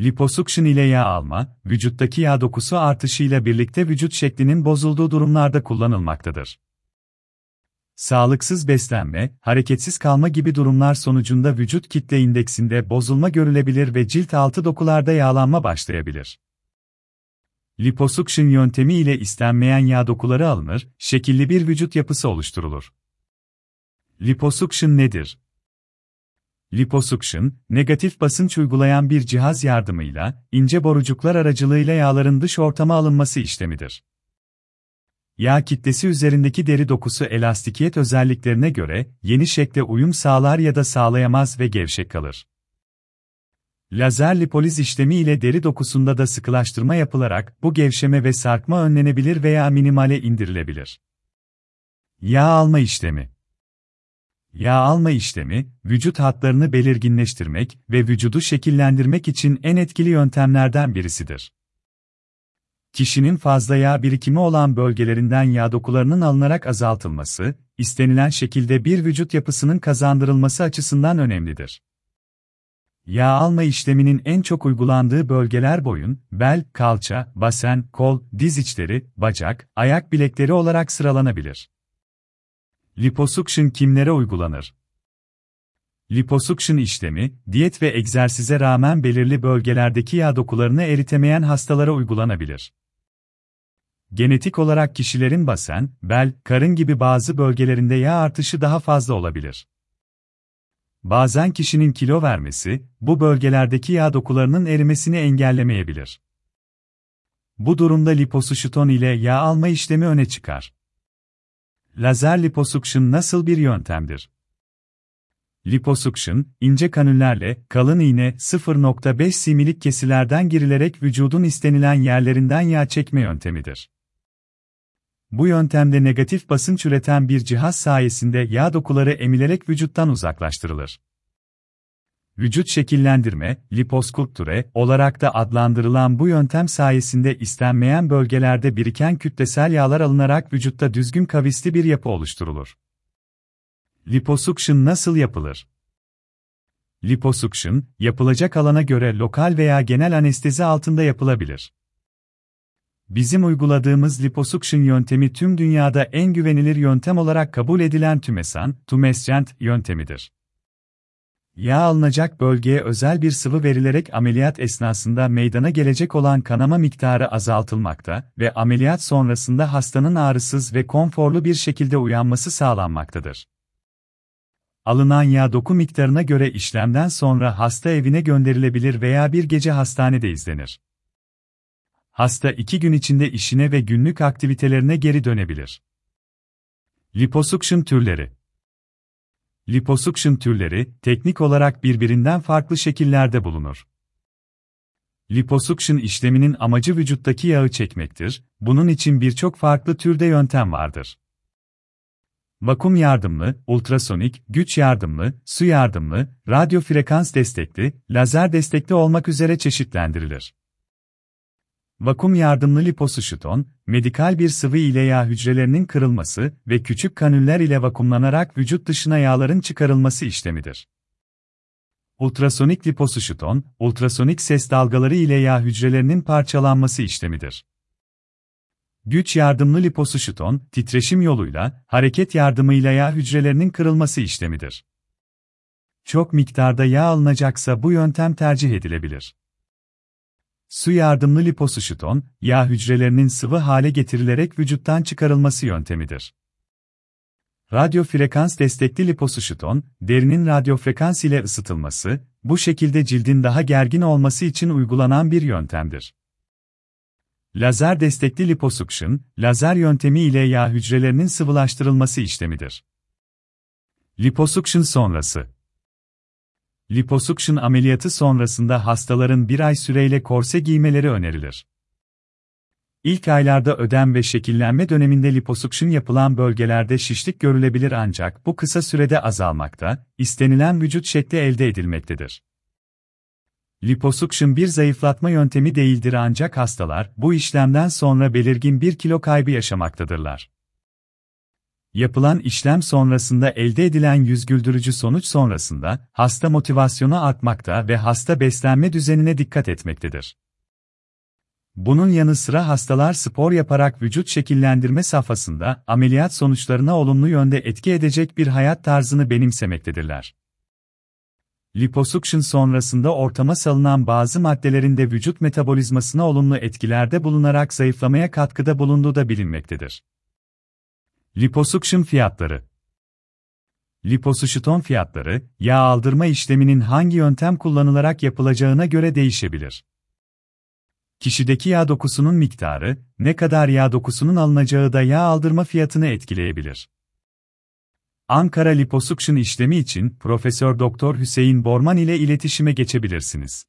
Liposuction ile yağ alma, vücuttaki yağ dokusu artışıyla birlikte vücut şeklinin bozulduğu durumlarda kullanılmaktadır. Sağlıksız beslenme, hareketsiz kalma gibi durumlar sonucunda vücut kitle indeksinde bozulma görülebilir ve cilt altı dokularda yağlanma başlayabilir. Liposuction yöntemi ile istenmeyen yağ dokuları alınır, şekilli bir vücut yapısı oluşturulur. Liposuction nedir? Liposuction, negatif basınç uygulayan bir cihaz yardımıyla, ince borucuklar aracılığıyla yağların dış ortama alınması işlemidir. Yağ kitlesi üzerindeki deri dokusu elastikiyet özelliklerine göre, yeni şekle uyum sağlar ya da sağlayamaz ve gevşek kalır. Lazer lipoliz işlemi ile deri dokusunda da sıkılaştırma yapılarak bu gevşeme ve sarkma önlenebilir veya minimale indirilebilir. Yağ alma işlemi Yağ alma işlemi, vücut hatlarını belirginleştirmek ve vücudu şekillendirmek için en etkili yöntemlerden birisidir. Kişinin fazla yağ birikimi olan bölgelerinden yağ dokularının alınarak azaltılması, istenilen şekilde bir vücut yapısının kazandırılması açısından önemlidir. Yağ alma işleminin en çok uygulandığı bölgeler boyun, bel, kalça, basen, kol, diz içleri, bacak, ayak bilekleri olarak sıralanabilir. Liposuction kimlere uygulanır? Liposuction işlemi, diyet ve egzersize rağmen belirli bölgelerdeki yağ dokularını eritemeyen hastalara uygulanabilir. Genetik olarak kişilerin basen, bel, karın gibi bazı bölgelerinde yağ artışı daha fazla olabilir. Bazen kişinin kilo vermesi, bu bölgelerdeki yağ dokularının erimesini engellemeyebilir. Bu durumda liposuction ile yağ alma işlemi öne çıkar. Lazer liposuction nasıl bir yöntemdir? Liposuction, ince kanüllerle, kalın iğne 0.5 similik kesilerden girilerek vücudun istenilen yerlerinden yağ çekme yöntemidir. Bu yöntemde negatif basınç üreten bir cihaz sayesinde yağ dokuları emilerek vücuttan uzaklaştırılır. Vücut şekillendirme, liposkulptüre olarak da adlandırılan bu yöntem sayesinde istenmeyen bölgelerde biriken kütlesel yağlar alınarak vücutta düzgün kavisli bir yapı oluşturulur. Liposuction nasıl yapılır? Liposuction, yapılacak alana göre lokal veya genel anestezi altında yapılabilir. Bizim uyguladığımız liposuction yöntemi tüm dünyada en güvenilir yöntem olarak kabul edilen tümesan, tumescent yöntemidir. Yağ alınacak bölgeye özel bir sıvı verilerek ameliyat esnasında meydana gelecek olan kanama miktarı azaltılmakta ve ameliyat sonrasında hastanın ağrısız ve konforlu bir şekilde uyanması sağlanmaktadır. Alınan yağ doku miktarına göre işlemden sonra hasta evine gönderilebilir veya bir gece hastanede izlenir. Hasta iki gün içinde işine ve günlük aktivitelerine geri dönebilir. Liposuction türleri Liposuction türleri, teknik olarak birbirinden farklı şekillerde bulunur. Liposuction işleminin amacı vücuttaki yağı çekmektir, bunun için birçok farklı türde yöntem vardır. Vakum yardımlı, ultrasonik, güç yardımlı, su yardımlı, radyo frekans destekli, lazer destekli olmak üzere çeşitlendirilir. Vakum yardımlı liposuşuton, medikal bir sıvı ile yağ hücrelerinin kırılması ve küçük kanüller ile vakumlanarak vücut dışına yağların çıkarılması işlemidir. Ultrasonik liposuşuton, ultrasonik ses dalgaları ile yağ hücrelerinin parçalanması işlemidir. Güç yardımlı liposuşuton, titreşim yoluyla, hareket yardımıyla yağ hücrelerinin kırılması işlemidir. Çok miktarda yağ alınacaksa bu yöntem tercih edilebilir. Su yardımlı liposuşuton, yağ hücrelerinin sıvı hale getirilerek vücuttan çıkarılması yöntemidir. Radyo frekans destekli liposuşuton, derinin radyo frekans ile ısıtılması, bu şekilde cildin daha gergin olması için uygulanan bir yöntemdir. Lazer destekli liposuction, lazer yöntemi ile yağ hücrelerinin sıvılaştırılması işlemidir. Liposuction sonrası Liposuction ameliyatı sonrasında hastaların bir ay süreyle korse giymeleri önerilir. İlk aylarda ödem ve şekillenme döneminde liposuction yapılan bölgelerde şişlik görülebilir ancak bu kısa sürede azalmakta, istenilen vücut şekli elde edilmektedir. Liposuction bir zayıflatma yöntemi değildir ancak hastalar bu işlemden sonra belirgin bir kilo kaybı yaşamaktadırlar. Yapılan işlem sonrasında elde edilen yüz güldürücü sonuç sonrasında hasta motivasyonu artmakta ve hasta beslenme düzenine dikkat etmektedir. Bunun yanı sıra hastalar spor yaparak vücut şekillendirme safhasında ameliyat sonuçlarına olumlu yönde etki edecek bir hayat tarzını benimsemektedirler. Liposuction sonrasında ortama salınan bazı maddelerin de vücut metabolizmasına olumlu etkilerde bulunarak zayıflamaya katkıda bulunduğu da bilinmektedir. Liposuction fiyatları Liposuşiton fiyatları, yağ aldırma işleminin hangi yöntem kullanılarak yapılacağına göre değişebilir. Kişideki yağ dokusunun miktarı, ne kadar yağ dokusunun alınacağı da yağ aldırma fiyatını etkileyebilir. Ankara Liposuction işlemi için Profesör Doktor Hüseyin Borman ile iletişime geçebilirsiniz.